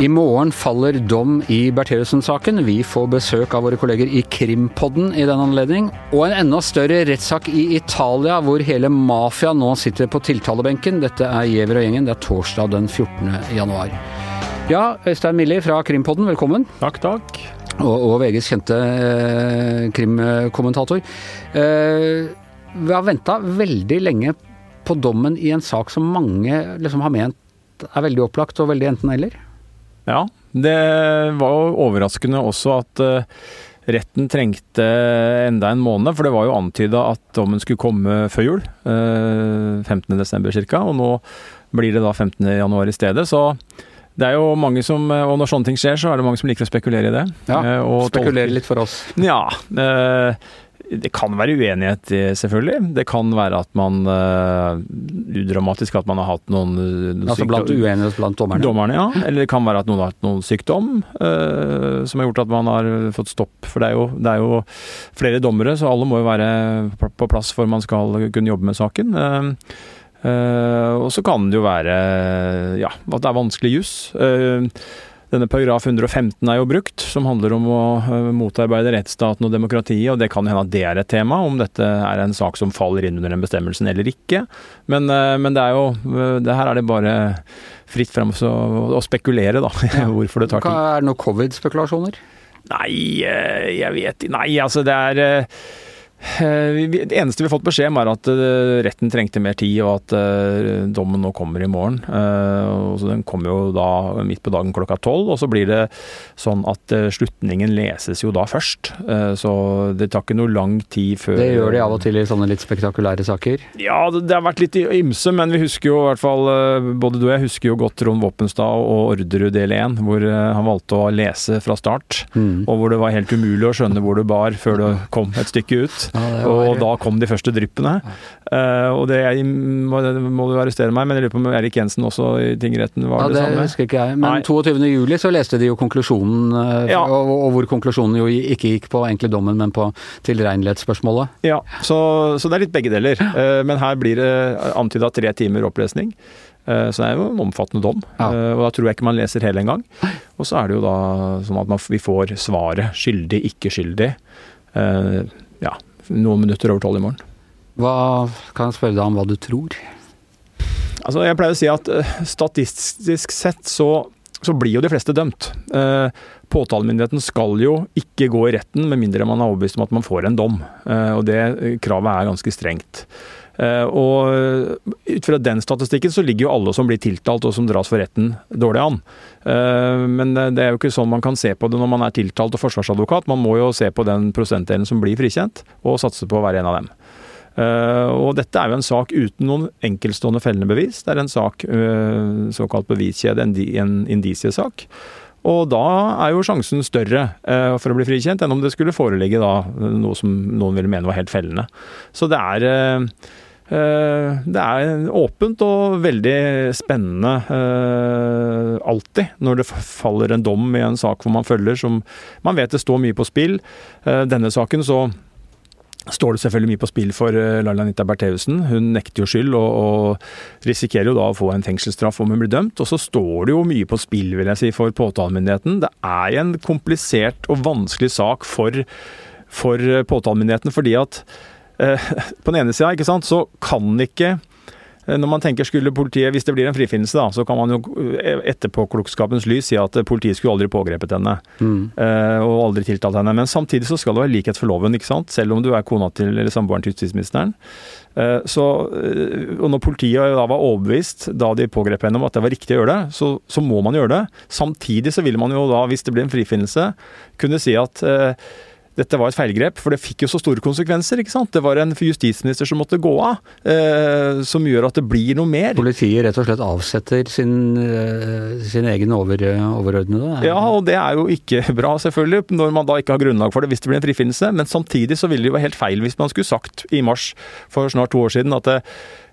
I morgen faller dom i Bertheussen-saken. Vi får besøk av våre kolleger i Krimpodden i den anledning. Og en enda større rettssak i Italia, hvor hele mafiaen nå sitter på tiltalebenken. Dette er Giæver og gjengen. Det er torsdag den 14. januar. Ja, Øystein Milli fra Krimpodden, velkommen. Takk, takk. Og, og VGs kjente eh, krimkommentator. Eh, vi har venta veldig lenge på dommen i en sak som mange liksom har ment er veldig opplagt og veldig enten-eller. Ja, det var jo overraskende også at uh, retten trengte enda en måned, for det var jo antyda at dommen skulle komme før jul. Uh, 15.12. ca. Og nå blir det da 15.1 i stedet. Så det er jo mange som, og når sånne ting skjer, så er det mange som liker å spekulere i det. Ja, uh, Spekulere litt for oss. Ja. Uh, det kan være uenighet, selvfølgelig. Det kan være at man Udramatisk at man har hatt noen, noen Altså blant uenighet blant dommerne? Dommerne, ja. Eller det kan være at noen har hatt noen sykdom som har gjort at man har fått stopp. For det er, jo, det er jo flere dommere, så alle må jo være på plass for man skal kunne jobbe med saken. Uh, og så kan det jo være ja, at det er vanskelig juss. Denne paragraf 115 er jo brukt, som handler om å motarbeide rettsstaten og demokratiet, og det kan hende at det er et tema, om dette er en sak som faller inn under den bestemmelsen eller ikke. Men, men det er jo det Her er det bare fritt frem å spekulere, da. Hvorfor det tar tid. Er det noen covid-spekulasjoner? Nei, jeg vet Nei, altså det er det eneste vi har fått beskjed om er at retten trengte mer tid, og at dommen nå kommer i morgen. Så den kommer jo da midt på dagen klokka tolv, og så blir det sånn at slutningen leses jo da først. Så det tar ikke noe lang tid før Det gjør de av og til i sånne litt spektakulære saker? Ja, det har vært litt ymse, men vi husker jo i hvert fall Både du og jeg husker jo godt Trond Våpenstad og Orderud del 1, hvor han valgte å lese fra start, mm. og hvor det var helt umulig å skjønne hvor det bar før det kom et stykke ut. Ja, og da kom de første dryppene. Ja. Uh, og det må, må, du arrestere meg, men jeg lurer på om Erik Jensen også i tingretten var ja, det, samme? Det husker ikke jeg. Men 22. juli så leste de jo konklusjonen, uh, ja. og, og, hvor konklusjonen jo ikke gikk på egentlig dommen, men på tilregnelighetsspørsmålet. Ja, så, så, det er litt begge deler. Uh, men her blir det antyda tre timer opplesning. Så det er jo en omfattende dom, ja. og da tror jeg ikke man leser hele engang. Og så er det jo da sånn at man, vi får svaret skyldig, ikke skyldig. Ja, noen minutter over tolv i morgen. Hva Kan jeg spørre deg om hva du tror? Altså, jeg pleier å si at uh, statistisk sett så, så, blir jo de fleste dømt. Uh, påtalemyndigheten skal jo ikke gå i retten med mindre man er overbevist om at man får en dom. Uh, og det kravet er ganske strengt. Og ut fra den statistikken så ligger jo alle som blir tiltalt og som dras for retten, dårlig an. Men det er jo ikke sånn man kan se på det når man er tiltalt og forsvarsadvokat. Man må jo se på den prosentdelen som blir frikjent, og satse på å være en av dem. Og dette er jo en sak uten noen enkeltstående fellende bevis. Det er en sak, såkalt beviskjede, en indisiesak. Og da er jo sjansen større for å bli frikjent enn om det skulle foreligge da noe som noen ville mene var helt fellende. Så det er det er åpent og veldig spennende alltid når det faller en dom i en sak hvor man følger som Man vet det står mye på spill. Denne saken så står det selvfølgelig mye på spill for Laila Anita Bertheussen. Hun nekter jo skyld og, og, risikerer jo da å få en fengselsstraff om hun blir dømt. Og så står det jo mye på spill, vil jeg si, for påtalemyndigheten. Det er en komplisert og vanskelig sak for, for påtalemyndigheten, fordi at eh, på den ene sida, ikke sant, så kan ikke når man tenker skulle politiet, Hvis det blir en frifinnelse, da, så kan man jo etterpåklokskapens lys si at politiet skulle aldri pågrepet henne. Mm. Og aldri tiltalt henne. Men samtidig så skal det være likhet for loven, ikke sant? selv om du er kona til eller samboeren til justisministeren. Så, og når politiet da var overbevist da de pågrep henne om at det var riktig å gjøre det, så, så må man gjøre det. Samtidig så vil man jo da, hvis det blir en frifinnelse, kunne si at dette var et feilgrep, for det fikk jo så store konsekvenser. ikke sant? Det var en justisminister som måtte gå av, eh, som gjør at det blir noe mer. Politiet rett og slett avsetter sin, eh, sin egen over, overordnede? Ja, og det er jo ikke bra, selvfølgelig, når man da ikke har grunnlag for det hvis det blir en frifinnelse. Men samtidig så ville det jo være helt feil hvis man skulle sagt i mars for snart to år siden at det,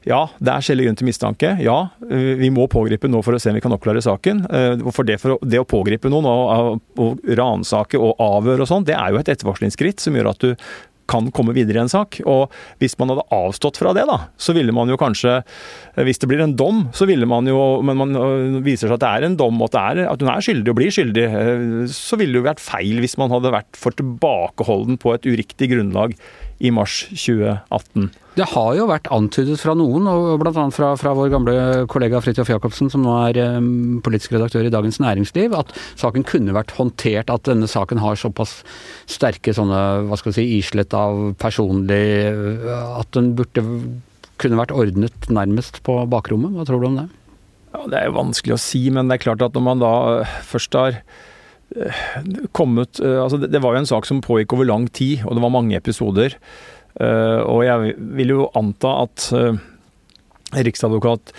ja, det er skjellig grunn til mistanke. Ja, vi må pågripe nå for å se om vi kan oppklare saken. For det, for det å pågripe noen og, og ransake og avhøre og sånn, det er jo et ettervarslingsskritt som gjør at du kan komme videre i en sak. Og hvis man hadde avstått fra det, da, så ville man jo kanskje Hvis det blir en dom, så ville man jo Men man viser seg at det er en dom, og at, er, at hun er skyldig og blir skyldig, så ville det jo vært feil hvis man hadde vært for tilbakeholden på et uriktig grunnlag i mars 2018. Det har jo vært antydet fra noen, og bl.a. Fra, fra vår gamle kollega Fridtjof Jacobsen, som nå er um, politisk redaktør i Dagens Næringsliv, at saken kunne vært håndtert, at denne saken har såpass sterke sånne, hva skal vi si, islett av personlig At den burde kunne vært ordnet nærmest på bakrommet. Hva tror du om det? Ja, Det er jo vanskelig å si, men det er klart at når man da først har kommet altså Det var jo en sak som pågikk over lang tid, og det var mange episoder. Eh, og jeg vil jo anta at eh, riksadvokat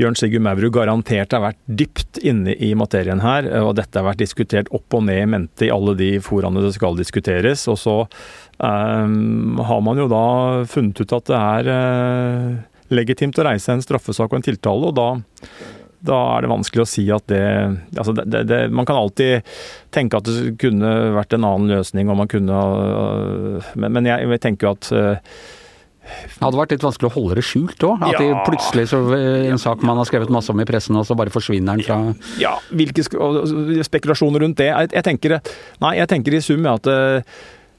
Jørn Sigurd Maurud garantert har vært dypt inne i materien her, og dette har vært diskutert opp og ned i mente i alle de foraene det skal diskuteres. Og så um, har man jo da funnet ut at det er uh, legitimt å reise en straffesak og en tiltale, og da da er det vanskelig å si at det, altså det, det, det Man kan alltid tenke at det kunne vært en annen løsning, og man kunne Men, men jeg, jeg, tenker jo at det hadde vært litt vanskelig å holde det skjult òg? At ja. plutselig så en sak man har skrevet masse om i pressen, og så bare forsvinner den fra Ja, hvilke spekulasjoner rundt det? Jeg, jeg tenker Nei, jeg tenker i sum at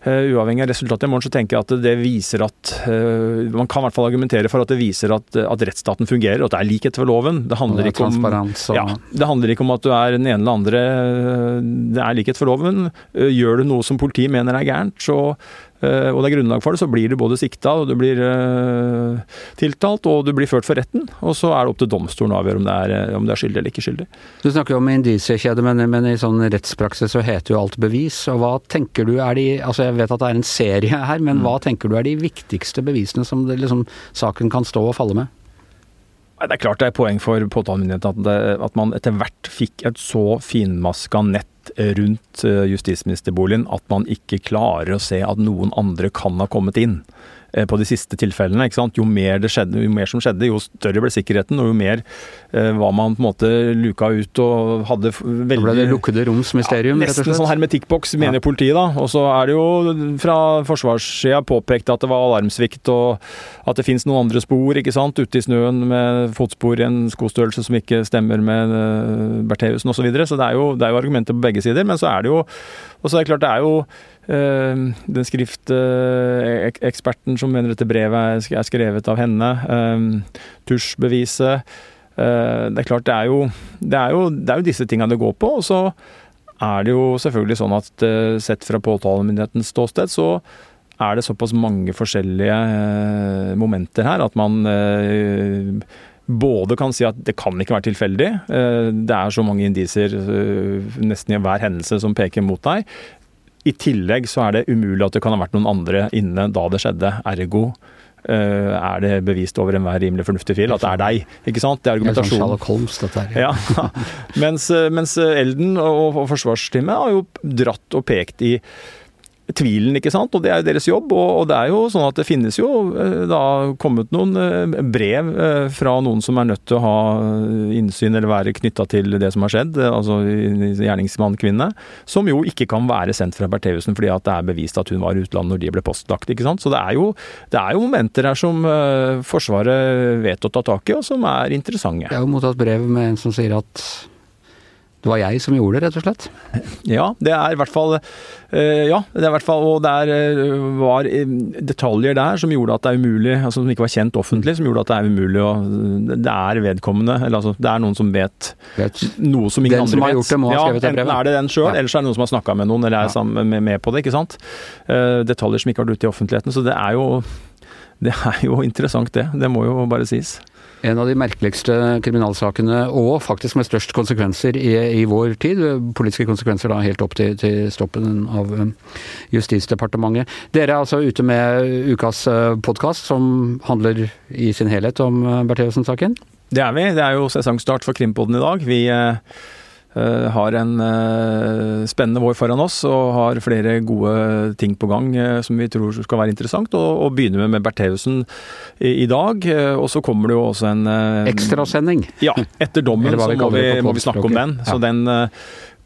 uavhengig av resultatet i morgen, så tenker jeg at det viser at uh, Man kan i hvert fall argumentere for at det viser at, at rettsstaten fungerer, og at det er likhet for loven. Det handler, det om, ja, det handler, ikke om, at du er den ene eller andre. Det er likhet for loven. Gjør du noe som politiet mener er gærent, så Eh, og det er grunnlag for det, så blir du både sikta, og du blir uh, tiltalt, og du blir ført for retten. Og så er det opp til domstolen å avgjøre om det er, eh, om det er skyldig eller ikke skyldig. Du snakker jo om indisiekjede, men, men, i sånn rettspraksis så heter jo alt bevis. Og hva tenker du er de Altså jeg vet at det er en serie her, men mm. hva tenker du er de viktigste bevisene som det, liksom, saken kan stå og falle med? Det er klart det er poeng for påtalemyndigheten at, at man etter hvert fikk et så finmaska nett rundt eh, justisministerboligen at man ikke klarer å se at noen andre kan ha kommet inn. Eh, på de siste tilfellene. Jo mer, det skjedde, jo mer som skjedde, jo større ble sikkerheten, og jo mer eh, var man på en måte luka ut og hadde veldig Da ble det lukkede roms mysterium, ja, Nesten sånn hermetikkboks, mener ja. politiet. da. Og så er det jo fra forsvarssida påpekt at det var alarmsvikt, og at det fins noen andre spor ikke sant? ute i snøen med fotspor i en skostørrelse som ikke stemmer med uh, Bertheussen osv. Så, videre. så det er, jo, det er jo argumenter på begge sider. Men så er det jo og så er det klart, det er jo Eh, den skrifteksperten som mener dette brevet er skrevet av henne. Eh, tusjbeviset. Eh, det er klart, det er, jo, det er jo, det er jo disse tingene det går på. Og så er det jo selvfølgelig sånn at sett fra påtalemyndighetens ståsted, så er det såpass mange forskjellige momenter her at man både kan si at det kan ikke være tilfeldig. Det er så mange indisier nesten i hver hendelse som peker mot deg. I tillegg så er det umulig at det kan ha vært noen andre inne da det skjedde. Ergo Uh, er det bevist over enhver rimelig fornuftig fil at det er deg. ikke sant? Det er argumentasjonen. Det er sånn Holmes, dette her. Ja. mens, eh, mens Elden og, og forsvarsteamet har jo dratt og pekt i tvilen, ikke sant. Og det er jo deres jobb. Og, det er jo sånn at det finnes jo eh, da kommet noen eh, brev eh, fra noen som er nødt til å ha innsyn eller være knytta til det som har skjedd, altså gjerningsmann-kvinne, som jo ikke kan være sendt fra Bertheussen fordi at det er bevist at hun var i utlandet når de ble postlagt, ikke sant. Så det er jo, det er jo momenter her som Forsvaret vet å ta tak i, og som er interessante. Jeg har jo mottatt brev med en som sier at det var jeg som gjorde det, rett og slett? Ja, det er i hvert fall uh, Ja, det er i hvert fall Og det uh, var uh, detaljer der som gjorde at det er umulig, altså som ikke var kjent offentlig, som gjorde at det er umulig å Det er vedkommende, eller altså det er noen som vet, vet. noe som ingen den andre som har vet. Gjort det, må ha skrevet det enten er det den sjøl, ja. eller så er det noen som har snakka med noen, eller er ja. sammen med, med, på det, ikke sant. detaljer som ikke har vært ute i offentligheten. Så det er jo det er jo interessant, det. Det må jo bare sies. En av de merkeligste kriminalsakene, og faktisk med størst konsekvenser i, i vår tid. Politiske konsekvenser da helt opp til, til stoppen av um, Justisdepartementet. Dere er altså ute med ukas uh, podkast som handler i sin helhet om uh, Bertheussen-saken? Det er vi. Det er jo sesongstart for Krimpodden i dag. Vi uh har en eh, spennende vår foran oss og har flere gode ting på gang eh, som vi tror skal være interessant. Og, og begynner med, med Bertheussen i, i, dag. Og så kommer det jo også en Ekstrasending. Ja, etter dommen så må vi, må vi, snakke om den. Så den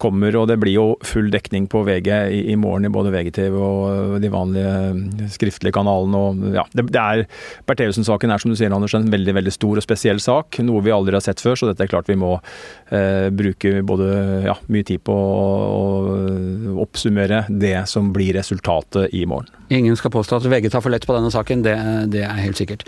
kommer, og det blir jo full dekning på VG i, i morgen i både VGTV og de vanlige skriftlige kanalene. Og, ja, det, det er, Bertheussen-saken er som du sier, Anders, en veldig veldig stor og spesiell sak. Noe vi aldri har sett før, så dette er klart vi må eh, bruke både ja, mye tid på å oppsummere det som blir resultatet i morgen. Ingen skal påstå at VG tar for lett på denne saken, det, det er helt sikkert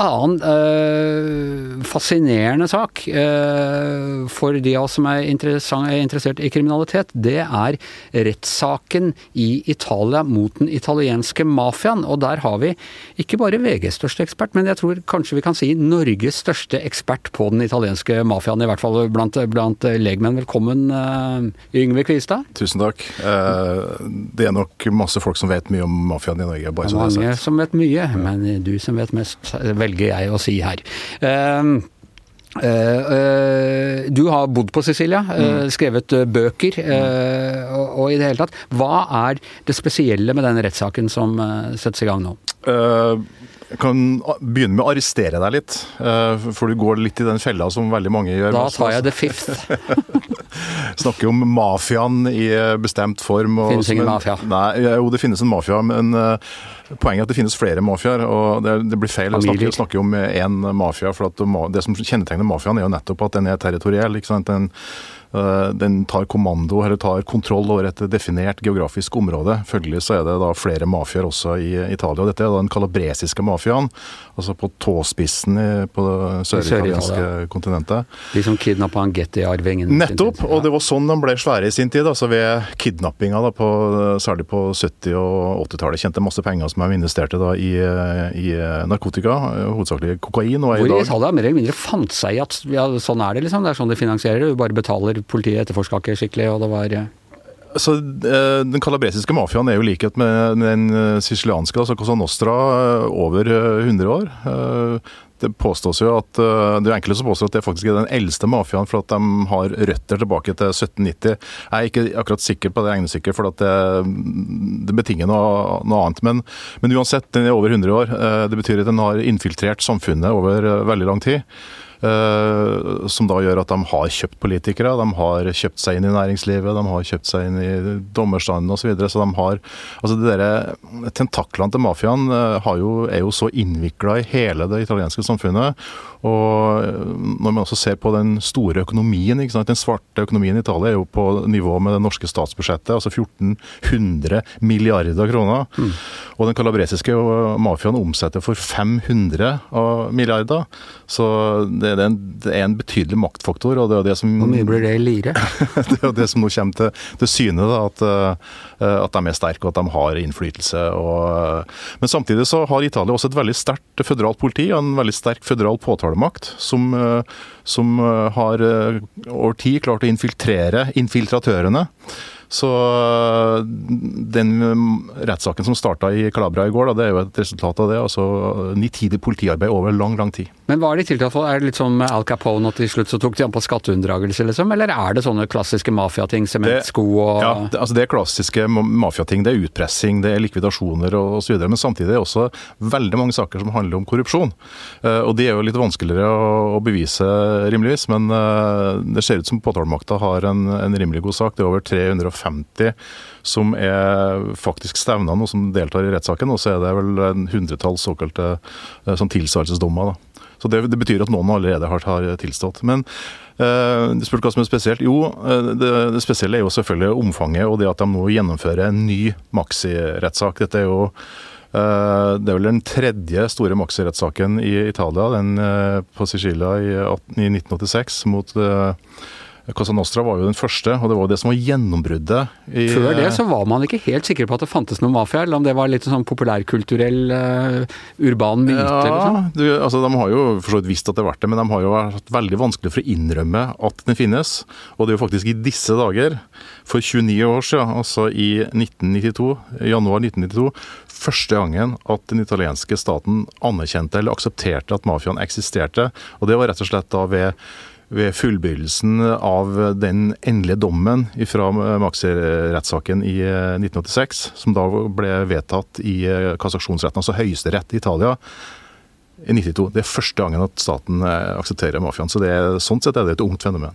annen øh, fascinerende sak øh, for de av oss som er, er, interessert i kriminalitet, det er rettssaken i Italia mot den italienske mafiaen. Og der har vi ikke bare VGs største ekspert, men jeg tror kanskje vi kan si Norges største ekspert på den italienske mafiaen, i hvert fall blant, blant legmenn. Velkommen, øh, Yngve Kvistad. Tusen takk. Det er nok masse folk som vet mye om mafiaen i Norge. Bare Mange som vet mye, men du som vet mest. Vel velger jeg å si her. Uh, Uh, uh, du har bodd på Sicilia, uh, mm. skrevet bøker og, og, i det hele tatt. Hva er det spesielle med den rettssaken som settes i gang nå? Jeg kan begynne med å arrestere deg litt, for du går litt i den fella som veldig mange gjør. Da tar jeg det fifth. Snakker om mafiaen i bestemt form. Og, finnes ingen mafia? Nei, jo, det finnes en mafia, men Poenget er at det finnes flere mafiaer, og det, det, blir feil å snakke, snakke, om én mafia. for Det som kjennetegner mafiaen, er jo nettopp at den er territoriell. ikke sant? Den, Eh, den tar kommando eller tar kontroll over et definert geografisk område. Følgelig så er det da flere mafiaer også i Italia. Dette er da den kalabresiske mafiaen, altså på tåspissen på det søritalienske Sør kontinentet. De som kidnappa Getty-arvingen? Nettopp, og det var sånn de ble svære i sin tid. altså Ved kidnappinga, da, på, særlig på 70- og 80-tallet. Tjente masse penger som de investerte da i, i narkotika, hovedsakelig kokain. Og Hvor i Italia mer eller mindre fant seg i at ja, sånn er det, liksom. Det er sånn de finansierer, du bare betaler politiet etterforsker ikke skikkelig, og det var så eh, Den kalabresiske mafiaen er jo likhet med den eh, sicilianske, altså Cosa Nostra, eh, over 100 år. Det påstås jo at det er enkelte som påstår at det faktisk er den eldste mafiaen, for at de har røtter tilbake til 1790. Jeg er ikke akkurat sikker på det regnestykker, for at det, det betinger noe, noe annet. Men, men, uansett, den er over 100 år. Det betyr at den har infiltrert samfunnet over veldig lang tid. Eh, som da gjør at de har kjøpt politikere, de har kjøpt seg inn i næringslivet, de har kjøpt seg inn i dommerstanden osv. Så, videre, så de har altså de der, Tentaklene til mafiaen eh, er jo så innvikla i hele det italienske samfunnet. Og når man også ser på den store økonomien, den svarte økonomien i Italia er jo på nivå med det norske statsbudsjettet, altså 1400 milliarder kroner. Mm. Og den kalabresiske mafiaen omsetter for 500 milliarder. Så det, det, er en, det, er en, betydelig maktfaktor. og det er det som... Hvor mye blir det i lire? det er det som nå kommer til, til syne, da, at, eh, at, de er sterke og at de har innflytelse. Og, men samtidig så har Italia også et veldig sterkt føderalt politi og en veldig sterk føderal påtalemakt, som, eh, som eh, har over tid klart å infiltrere infiltratørene. Så øh, den øh, rettssaken som starta i Kalabra i går, da, det er jo et resultat av det. altså Nitidig politiarbeid over lang, lang tid. Men hva er de tiltalt for? Er det litt som Al Capone at til slutt så tok de an på skatteunndragelse, liksom? Eller er det sånne klassiske mafiating, sementsko og Ja, det, altså det er klassiske mafiating. Det er utpressing, det er likvidasjoner og osv. Men samtidig er det også veldig mange saker som handler om korrupsjon. Øh, og de er jo litt vanskeligere å, bevise, rimeligvis. Men det ser ut som påtalemakta har en, en rimelig god sak. Det er over 350 50 som er faktisk stevna og som deltar i rettssaken. Og så er det vel en hundretalls såkalte sånn tilsvarelsesdommer. da. Så det, det, betyr at noen allerede har, har tilstått. Men eh, du spurte hva som er spesielt. Jo, eh, det, det, spesielle er jo selvfølgelig omfanget og det at de nå gjennomfører en ny Maxi-rettssak. Dette er jo eh, det er vel den tredje store Maxi-rettssaken i Italia, den på Sicilia i, 1986 mot Cosa Nostra var jo den første, og det var jo det som var gjennombruddet. I, Før det så var man ikke helt sikker på at det fantes noen mafia, eller om det var litt sånn populærkulturell, uh, urban myte? Ja, liksom. du, altså De har jo for så vidt visst at det har vært det, men de har jo vært veldig vanskelig for å innrømme at den finnes. Og det er jo faktisk i disse dager, for 29 år siden, altså i 1992, januar 1992, første gangen at den italienske staten anerkjente eller aksepterte at mafiaen eksisterte. Og det var rett og slett da ved ved fullbyrdelsen av den endelige dommen fra Maxi-rettssaken i 1986, eh, som da ble vedtatt i eh, kassaksjonsretten, altså høyesterett i Italia, i 92. Det er første gangen at staten eh, aksepterer mafiaen. Så det sånn sett er det et ungt fenomen.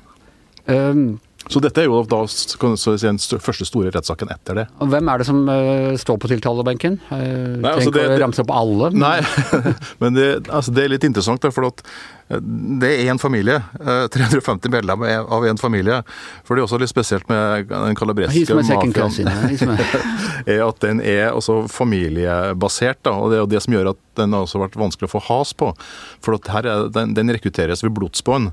Um, Så dette er jo da den første store rettssaken etter det. og hvem er det som uh, står på tiltalebenken? Uh, Nei, altså, Tenk det- å ramse opp alle. men- Nei, men det, altså det er litt interessant, for eh, det er én familie. eh, 350 medlemmer er av én familie. For det er også litt spesielt med den kalabreske mafiaen. Er at den er også familiebasert. Da, og Det er jo det som gjør at den har også vært vanskelig å få has på. For her er, den, den rekrutteres ved blodsbånd.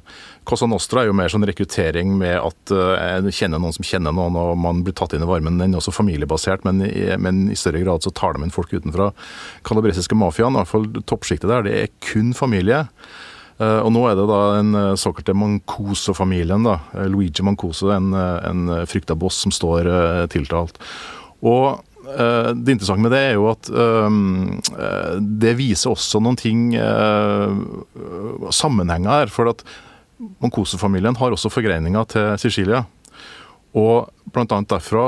Cosa Nostra er jo mer sånn rekruttering med at uh, en kjenner noen som kjenner noen, og man blir tatt inn i varmen. Den er også familiebasert, men men i større grad så tar de inn folk utenfra. Kalabresiske mafiaen, i hvert fall toppsjiktet der, det er kun familie. Eh, og nå er det da den eh, såkalte Mancoso-familien. da, Eh, Luigi Mancoso, en, eh, en frykta boss som står eh, tiltalt. Og eh, det interessante med det er jo at eh, eh, det viser også noen ting eh, Sammenhenger her. For at Mancoso-familien har også forgreininger til Sicilia. Og annet derfra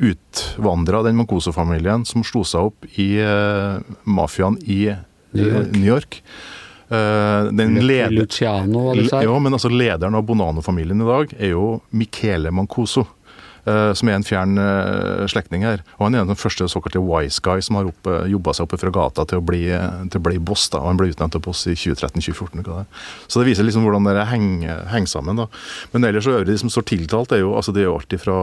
utvandra den Moncoso-familien som slo seg opp i uh, mafiaen i eh, New York. New York. Uh, den leder, Luciano og disse her. ja, men altså lederen av Bonano-familien i dag er jo Michele Mancoso. Eh, som er en fjern uh, slektning her. Og Han er den første såkalte wise guy som har opp, jobba seg oppe fra gata til å bli, til å bli boss. da, og Han ble utnevnt til boss i 2013-2014. hva det er. Så det viser liksom hvordan det henger, henger sammen. da. Men ellers så øvrig, de som står tiltalt, er jo, altså det er jo alltid fra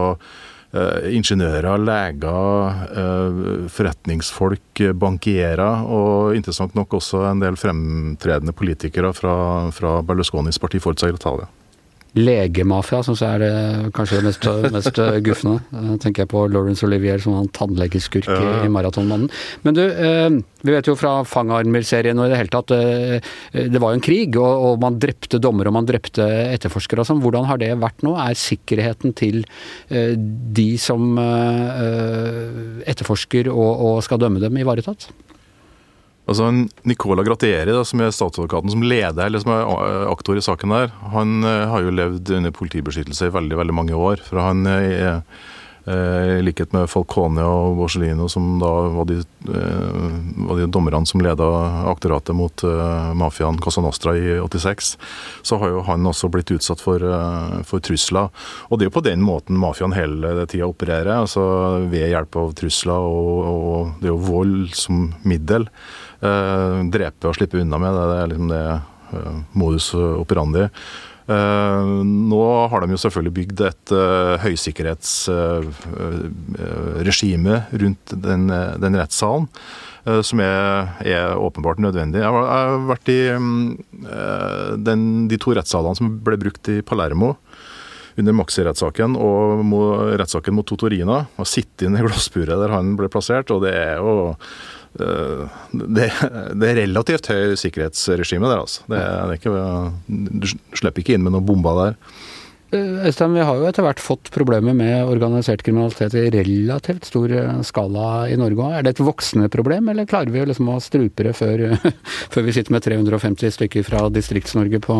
Uh, ingeniører, leger, uh, forretningsfolk, eh, bankierer, og interessant nok også en del fremtredende politikere fra, fra Berlusconis parti Forza Italia. Legemafia syns jeg er det kanskje det mest, mest gufne. Eh, tenker jeg på Laurence Olivier som han tannlegeskurk i, Ja. i Maratonmannen. Men du, eh, vi vet jo fra Fangarmer-serien og i det hele tatt eh, Det var jo en krig, og, og man drepte dommere og man drepte etterforskere og sånn. Hvordan har det vært nå? Er sikkerheten til eh, de som eh, etterforsker og, og skal dømme dem, ivaretatt? Altså Nicola Gratieri, da, som er statsadvokaten som leder, eller som er eh, aktor i saken der, han eh, har jo levd under politibeskyttelse i veldig veldig mange år. For han eh, er i likhet med Falcone og Borsellino, som da var de, eh, de dommerne som leda aktoratet mot eh, mafiaen Casa Nostra i 86, så har jo han også blitt utsatt for, eh, for trusler. Og det er jo på den måten mafiaen hele tida opererer, altså ved hjelp av trusler og, og det er jo vold som middel. Eh, drepe og slippe unna med, det, er liksom det eh, modus operandi. Eh, nå har de jo selvfølgelig bygd et høysikkerhetsregime rundt den, den rettssalen. Som er, er åpenbart nødvendig. Jeg har, vært i den, de to rettssalene som ble brukt i Palermo under Maxi-rettssaken og rettssaken mot Totorina. Og sitte inn i glassburet der han ble plassert. Og det er jo det, det er relativt høy sikkerhetsregime der, altså. Det, det er ikke, du slipper ikke inn med noen bomber der. Eh, Øystein, vi har jo etter hvert fått problemer med organisert kriminalitet i relativt stor eh, skala i Norge òg. Er det et voksende problem, eller klarer vi liksom å strupe det før, før vi sitter med 350 stykker fra Distrikts-Norge på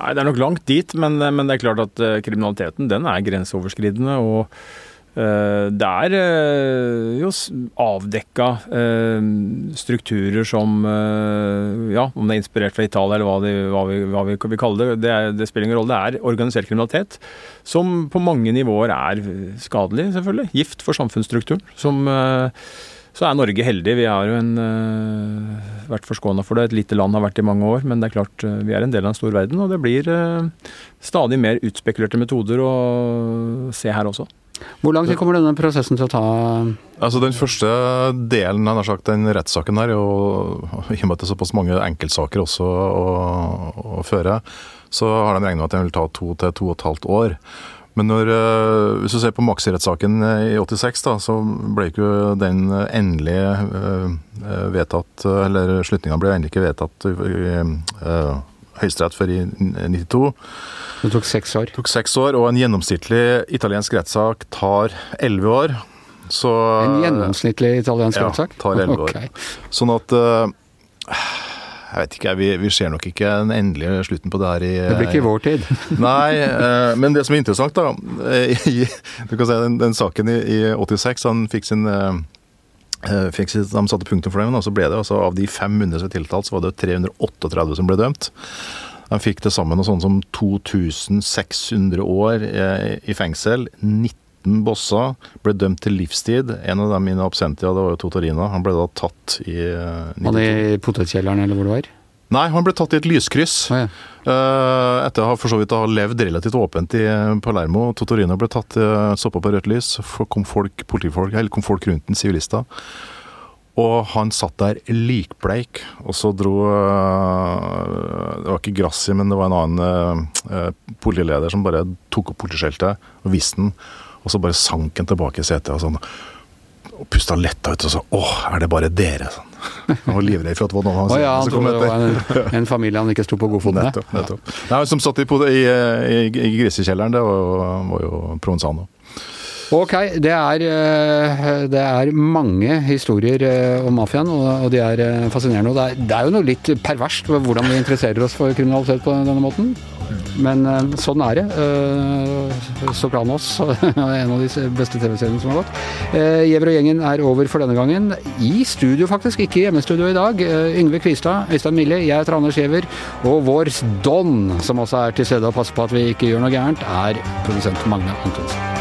Nei, det er nok langt dit, men, men det er klart at eh, kriminaliteten den er grenseoverskridende. og eh, det er eh, jo avdekka eh, strukturer som eh, Ja, om det er inspirert fra Italia eller hva, de, hva, vi, hva vi vi, kaller det, det, det spiller ingen rolle. Det er organisert kriminalitet som på mange nivåer er skadelig, selvfølgelig. Gift for samfunnsstrukturen. Som eh, så er Norge heldig. Vi har jo en, eh, vært forskåna for det. Et lite land har vært i mange år, men det er klart eh, vi er en del av en stor verden. Og det blir eh, stadig mer utspekulerte metoder å se her også. Hvor lang tid kommer denne prosessen til å ta? Altså Den første delen sagt, den rettssaken her, og i og med at det er såpass mange enkeltsaker også å, å føre, så har de regna med at den vil ta to til to og et halvt år. Men når, eh, hvis du ser på Maxi-rettssaken i 86, da, så ble ikke den endelig eh, vedtatt Eller slutninga ble endelig ikke vedtatt i, eh, Høyesterett før i 92. Det tok seks år. Det tok seks år, og en gjennomsnittlig italiensk rettssak tar elleve år. Så, En gjennomsnittlig italiensk ja, rettssak? tar elleve år. Ok. Sånn at eh, Jeg vet ikke, vi, vi ser nok ikke den endelige slutten på det her i Det blir ikke i vår tid. Nei, eh, men det som er interessant, da eh, i, Du kan si den, den saken i, i 86, han fikk sin eh, eh, fikk sitt, De satte punktum for dem, og så ble det altså av de 500 som var tiltalt, så var det 338 som ble dømt. De fikk til sammen noe sånt som 2600 år eh, i fengsel. 19 bosser ble dømt til livstid. En av dem in absentia, det var jo Totorina. Han ble da tatt i Var det i potetkjelleren, eller hvor det var? Nei, han ble tatt i et lyskryss. Oh, ja. Eh, etter å ha for så vidt ha levd relativt åpent i eh, Palermo. Totorino ble tatt, uh, stoppa på rødt lys. Kom folk, politifolk, eller kom folk rundt den, sivilister. Og han satt der likbleik, og så dro eh, Det var ikke Grassi, men det var en annen eh, politileder som bare tok opp politiskjeltet og viste den, og så bare sank han tilbake i setet og sånn. Og pusta letta ut og sa 'Å, er det bare dere?' Sånn. Han var livredd for at det var noen av Å ja, han som kom trodde det etter. var en, en familie han ikke sto på god fot med. Nettopp. nettopp. Nei, som satt i, i, i, i grisekjelleren, det var var jo Provenzano. Ok, det er, eh, det er mange historier eh, om mafiaen, og de er eh, fascinerende. Og det er, det er jo noe litt perverst hvordan vi interesserer oss for kriminalitet på denne måten. Men eh, sånn er det. Eh, Sopranos en av de beste TV-seriene som har gått. Eh, Gjever og gjengen er over for denne gangen. I studio, faktisk. Ikke i hjemmestudio i dag. Yngve Kvistad, Øystein Mille, jeg heter Anders Gjever. Og vår Don, som også er til stede og passer på at vi ikke gjør noe gærent, er produsent Magne Antonsen.